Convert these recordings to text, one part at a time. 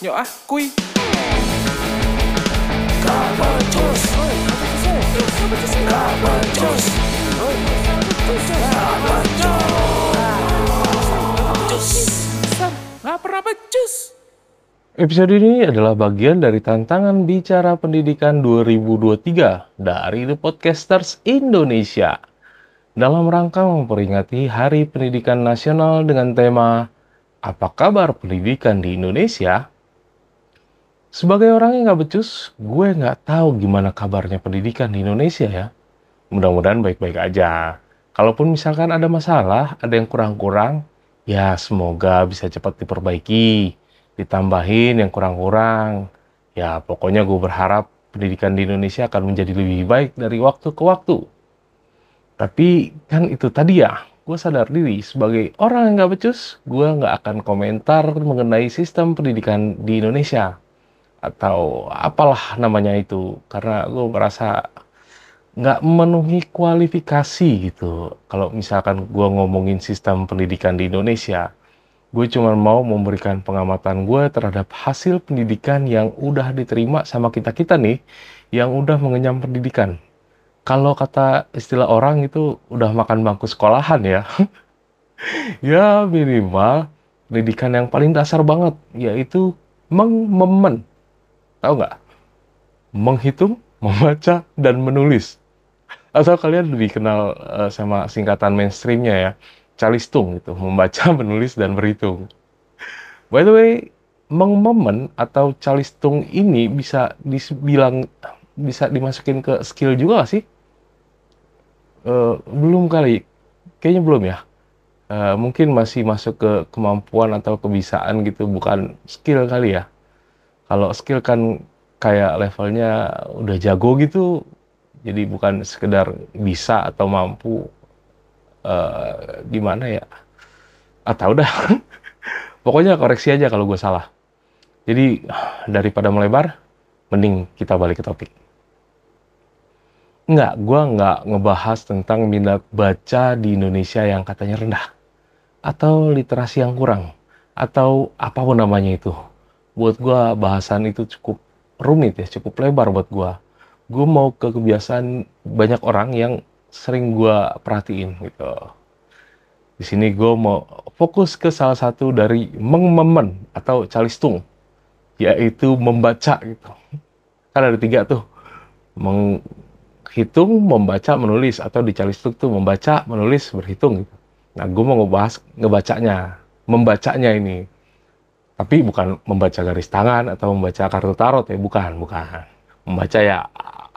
Nyok ah, becus. Episode ini adalah bagian dari tantangan bicara pendidikan 2023 dari The Podcasters Indonesia dalam rangka memperingati Hari Pendidikan Nasional dengan tema Apa kabar pendidikan di Indonesia? Sebagai orang yang nggak becus, gue nggak tahu gimana kabarnya pendidikan di Indonesia ya. Mudah-mudahan baik-baik aja. Kalaupun misalkan ada masalah, ada yang kurang-kurang, ya semoga bisa cepat diperbaiki ditambahin yang kurang-kurang. Ya, pokoknya gue berharap pendidikan di Indonesia akan menjadi lebih baik dari waktu ke waktu. Tapi kan itu tadi ya, gue sadar diri sebagai orang yang gak becus, gue nggak akan komentar mengenai sistem pendidikan di Indonesia. Atau apalah namanya itu, karena gue merasa nggak memenuhi kualifikasi gitu. Kalau misalkan gue ngomongin sistem pendidikan di Indonesia, gue cuma mau memberikan pengamatan gue terhadap hasil pendidikan yang udah diterima sama kita-kita nih, yang udah mengenyam pendidikan. Kalau kata istilah orang itu udah makan bangku sekolahan ya. ya minimal pendidikan yang paling dasar banget, yaitu mengmemen. Tahu nggak? Menghitung, membaca, dan menulis. Atau kalian lebih kenal uh, sama singkatan mainstreamnya ya calistung gitu, membaca, menulis dan berhitung. By the way, mengmomen atau calistung ini bisa dibilang bisa dimasukin ke skill juga gak sih? Uh, belum kali, kayaknya belum ya. Uh, mungkin masih masuk ke kemampuan atau kebiasaan gitu, bukan skill kali ya. Kalau skill kan kayak levelnya udah jago gitu, jadi bukan sekedar bisa atau mampu, uh, gimana ya? Atau ah, udah pokoknya koreksi aja kalau gue salah. Jadi daripada melebar mending kita balik ke topik. Enggak, gue nggak ngebahas tentang minat baca di Indonesia yang katanya rendah atau literasi yang kurang atau apa pun namanya itu buat gue bahasan itu cukup rumit ya cukup lebar buat gue gue mau ke kebiasaan banyak orang yang sering gue perhatiin gitu. Di sini gue mau fokus ke salah satu dari mengmemen atau calistung, yaitu membaca gitu. Kan ada tiga tuh, menghitung, membaca, menulis atau di calistung tuh membaca, menulis, berhitung gitu. Nah, gue mau ngebahas ngebacanya, membacanya ini. Tapi bukan membaca garis tangan atau membaca kartu tarot ya, bukan, bukan. Membaca ya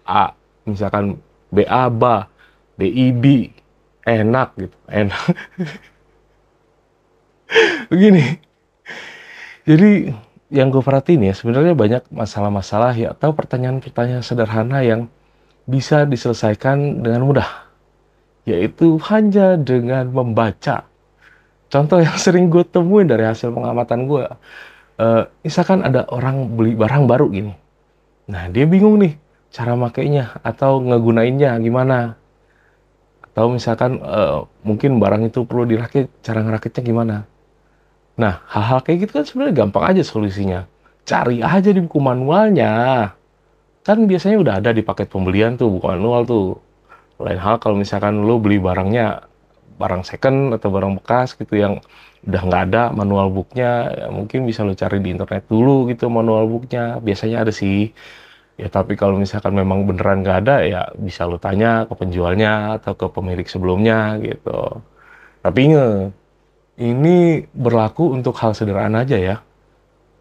A, misalkan BA, BA, BIB enak gitu enak. Begini. Jadi yang gue perhatiin ya sebenarnya banyak masalah-masalah ya atau pertanyaan-pertanyaan sederhana yang bisa diselesaikan dengan mudah. Yaitu hanya dengan membaca contoh yang sering gue temuin dari hasil pengamatan gue uh, misalkan ada orang beli barang baru gini nah dia bingung nih cara makainya atau ngegunainnya gimana atau misalkan uh, mungkin barang itu perlu dirakit, cara ngerakitnya gimana. Nah, hal-hal kayak gitu kan sebenarnya gampang aja solusinya. Cari aja di buku manualnya. Kan biasanya udah ada di paket pembelian tuh buku manual tuh. Lain hal kalau misalkan lo beli barangnya barang second atau barang bekas gitu yang udah nggak ada manual booknya, ya mungkin bisa lo cari di internet dulu gitu manual booknya. Biasanya ada sih Ya tapi kalau misalkan memang beneran nggak ada ya bisa lo tanya ke penjualnya atau ke pemilik sebelumnya gitu. Tapi inget, ini berlaku untuk hal sederhana aja ya.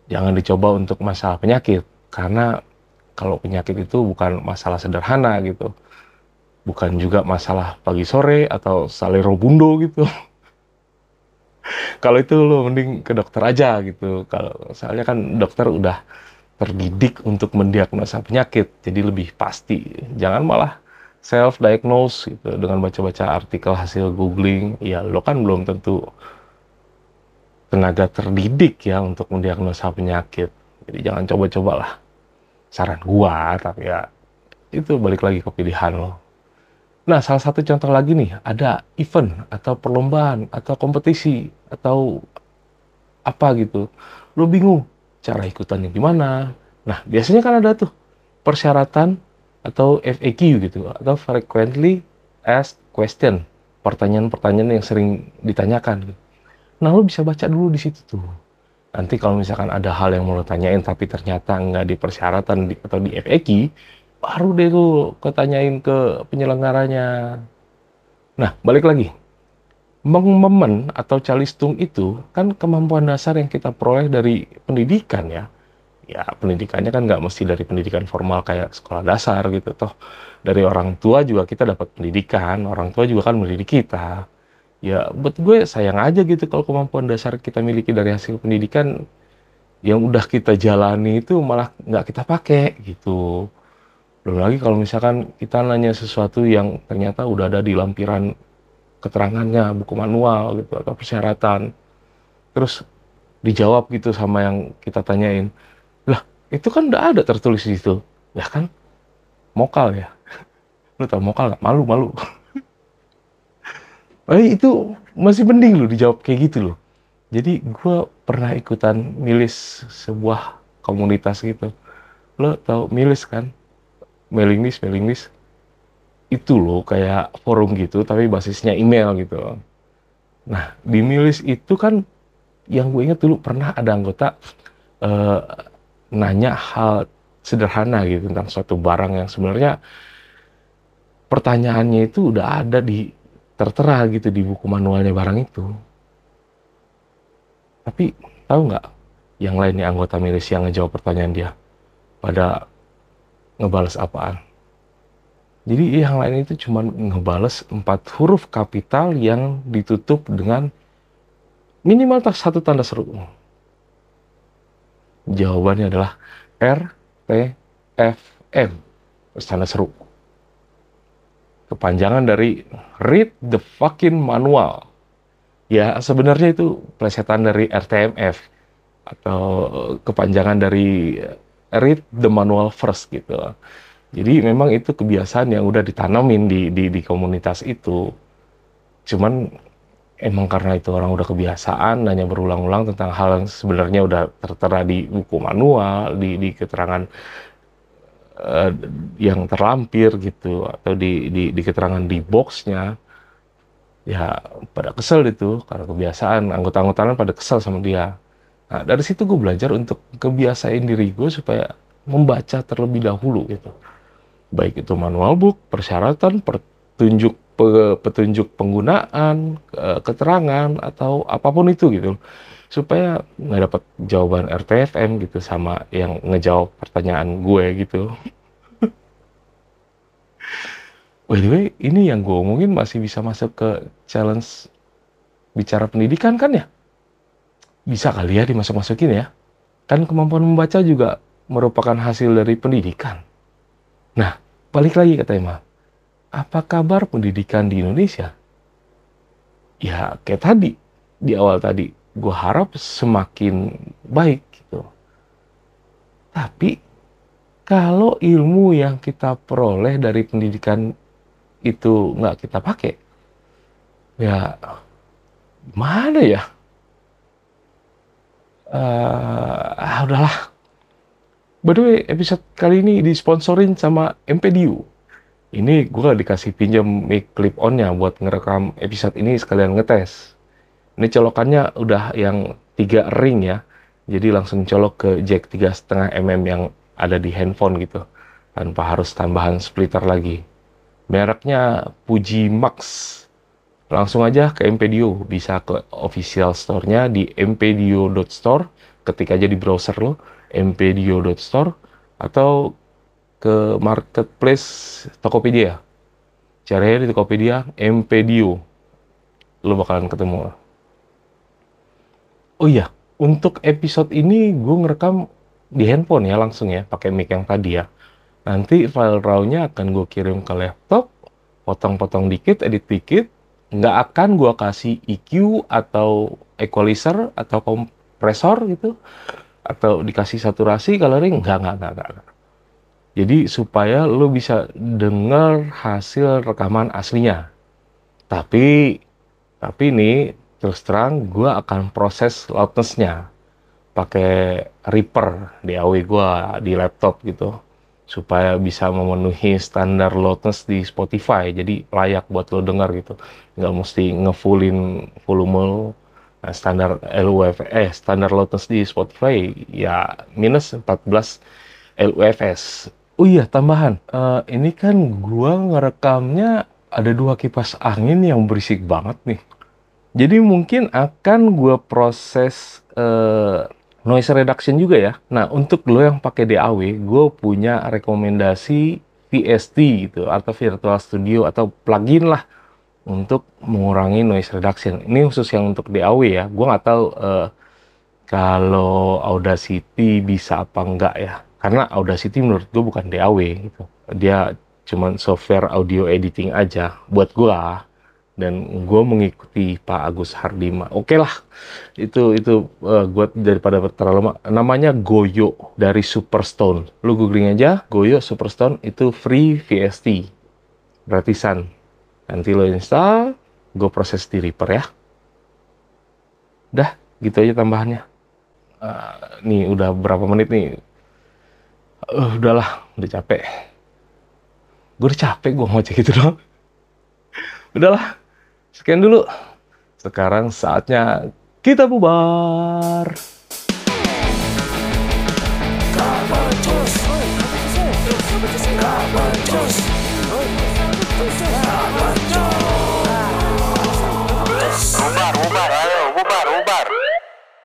Jangan dicoba untuk masalah penyakit karena kalau penyakit itu bukan masalah sederhana gitu. Bukan juga masalah pagi sore atau salero bundo gitu. kalau itu lo mending ke dokter aja gitu. Kalau soalnya kan dokter udah terdidik untuk mendiagnosa penyakit, jadi lebih pasti. Jangan malah self-diagnose gitu, dengan baca-baca artikel hasil googling, ya lo kan belum tentu tenaga terdidik ya untuk mendiagnosa penyakit. Jadi jangan coba-coba lah. Saran gua, tapi ya itu balik lagi ke pilihan lo. Nah, salah satu contoh lagi nih, ada event atau perlombaan atau kompetisi atau apa gitu. Lo bingung cara ikutannya gimana. Nah, biasanya kan ada tuh persyaratan atau FAQ gitu atau frequently asked question, pertanyaan-pertanyaan yang sering ditanyakan. Nah, lo bisa baca dulu di situ tuh. Nanti kalau misalkan ada hal yang mau lo tanyain tapi ternyata nggak di persyaratan atau di FAQ, baru deh lo ketanyain ke penyelenggaranya. Nah, balik lagi. Mengmemen atau calistung itu kan kemampuan dasar yang kita peroleh dari pendidikan ya ya pendidikannya kan nggak mesti dari pendidikan formal kayak sekolah dasar gitu toh dari orang tua juga kita dapat pendidikan orang tua juga kan mendidik kita ya buat gue sayang aja gitu kalau kemampuan dasar kita miliki dari hasil pendidikan yang udah kita jalani itu malah nggak kita pakai gitu belum lagi kalau misalkan kita nanya sesuatu yang ternyata udah ada di lampiran keterangannya buku manual gitu atau persyaratan terus dijawab gitu sama yang kita tanyain itu kan udah ada tertulis di situ. Ya kan? Mokal ya. Lu tau mokal gak malu malu. Eh, itu masih mending lu dijawab kayak gitu loh. Jadi gue pernah ikutan milis sebuah komunitas gitu. Lo tau milis kan mailing list mailing list. Itu loh kayak forum gitu tapi basisnya email gitu. Nah di milis itu kan yang gue ingat dulu pernah ada anggota uh, nanya hal sederhana gitu tentang suatu barang yang sebenarnya pertanyaannya itu udah ada di tertera gitu di buku manualnya barang itu. Tapi tahu nggak yang lainnya anggota milis yang ngejawab pertanyaan dia? Pada ngebales apaan? Jadi yang lain itu cuma ngebales empat huruf kapital yang ditutup dengan minimal satu tanda seru. Jawabannya adalah R, T, F, M. Tanda seru. Kepanjangan dari Read the fucking manual. Ya, sebenarnya itu plesetan dari RTMF atau kepanjangan dari Read the manual first gitu. Jadi memang itu kebiasaan yang udah ditanamin di, di, di komunitas itu. Cuman emang karena itu orang udah kebiasaan nanya berulang-ulang tentang hal yang sebenarnya udah tertera di buku manual, di, di keterangan uh, yang terlampir gitu atau di, di, di keterangan di boxnya ya pada kesel itu karena kebiasaan anggota-anggotanya pada kesel sama dia. Nah dari situ gue belajar untuk kebiasain diri gue supaya membaca terlebih dahulu gitu. Baik itu manual book, persyaratan, pertunjuk petunjuk penggunaan, keterangan atau apa pun itu gitu supaya nggak dapat jawaban RTFM gitu sama yang ngejawab pertanyaan gue gitu. By the way, ini yang gue omongin masih bisa masuk ke challenge bicara pendidikan kan ya? Bisa kali ya dimasuk-masukin ya? Kan kemampuan membaca juga merupakan hasil dari pendidikan. Nah, balik lagi ke tema apa kabar pendidikan di Indonesia? Ya kayak tadi, di awal tadi, gue harap semakin baik gitu. Tapi kalau ilmu yang kita peroleh dari pendidikan itu nggak kita pakai, ya mana ya? Uh, udahlah. By the way, episode kali ini disponsorin sama MPDU ini gue dikasih pinjam mic clip onnya buat ngerekam episode ini sekalian ngetes. Ini colokannya udah yang tiga ring ya, jadi langsung colok ke jack tiga setengah mm yang ada di handphone gitu, tanpa harus tambahan splitter lagi. Mereknya Fuji Max. Langsung aja ke MPDO, bisa ke official store-nya di mpdio.store, ketik aja di browser lo, mpdio.store, atau ke marketplace Tokopedia. Caranya di Tokopedia, MPDio. Lo bakalan ketemu. Oh iya, untuk episode ini gue ngerekam di handphone ya langsung ya, pakai mic yang tadi ya. Nanti file RAW-nya akan gue kirim ke laptop, potong-potong dikit, edit dikit. Nggak akan gue kasih EQ atau equalizer atau kompresor gitu. Atau dikasih saturasi, coloring. Nggak, nggak, nggak, nggak. Jadi supaya lo bisa dengar hasil rekaman aslinya. Tapi tapi ini terus terang gue akan proses loudnessnya. pakai Reaper DAW gua di laptop gitu supaya bisa memenuhi standar loudness di Spotify. Jadi layak buat lo dengar gitu. Nggak mesti ngefullin volume nah, standar LUF eh standar loudness di Spotify ya minus 14 LUFS oh iya tambahan. Uh, ini kan gua ngerekamnya ada dua kipas angin yang berisik banget nih. Jadi mungkin akan gua proses uh, noise reduction juga ya. Nah, untuk lo yang pakai DAW, gue punya rekomendasi VST gitu atau Virtual Studio atau plugin lah untuk mengurangi noise reduction. Ini khusus yang untuk DAW ya. Gue nggak tahu uh, kalau Audacity bisa apa enggak ya. Karena Audacity menurut gue bukan DAW gitu. Dia cuman software audio editing aja buat gue dan gue mengikuti Pak Agus Hardima. Oke okay lah, itu itu uh, eh, gue daripada terlalu lama. Namanya Goyo dari Superstone. Lu googling aja Goyo Superstone itu free VST, gratisan. Nanti lo install, gue proses di Reaper ya. Dah, gitu aja tambahannya. Uh, nih udah berapa menit nih? Uh, udahlah, udah capek. Gue udah capek gue mau cek itu dong. Udahlah, Sekian dulu. Sekarang saatnya kita bubar. Kapan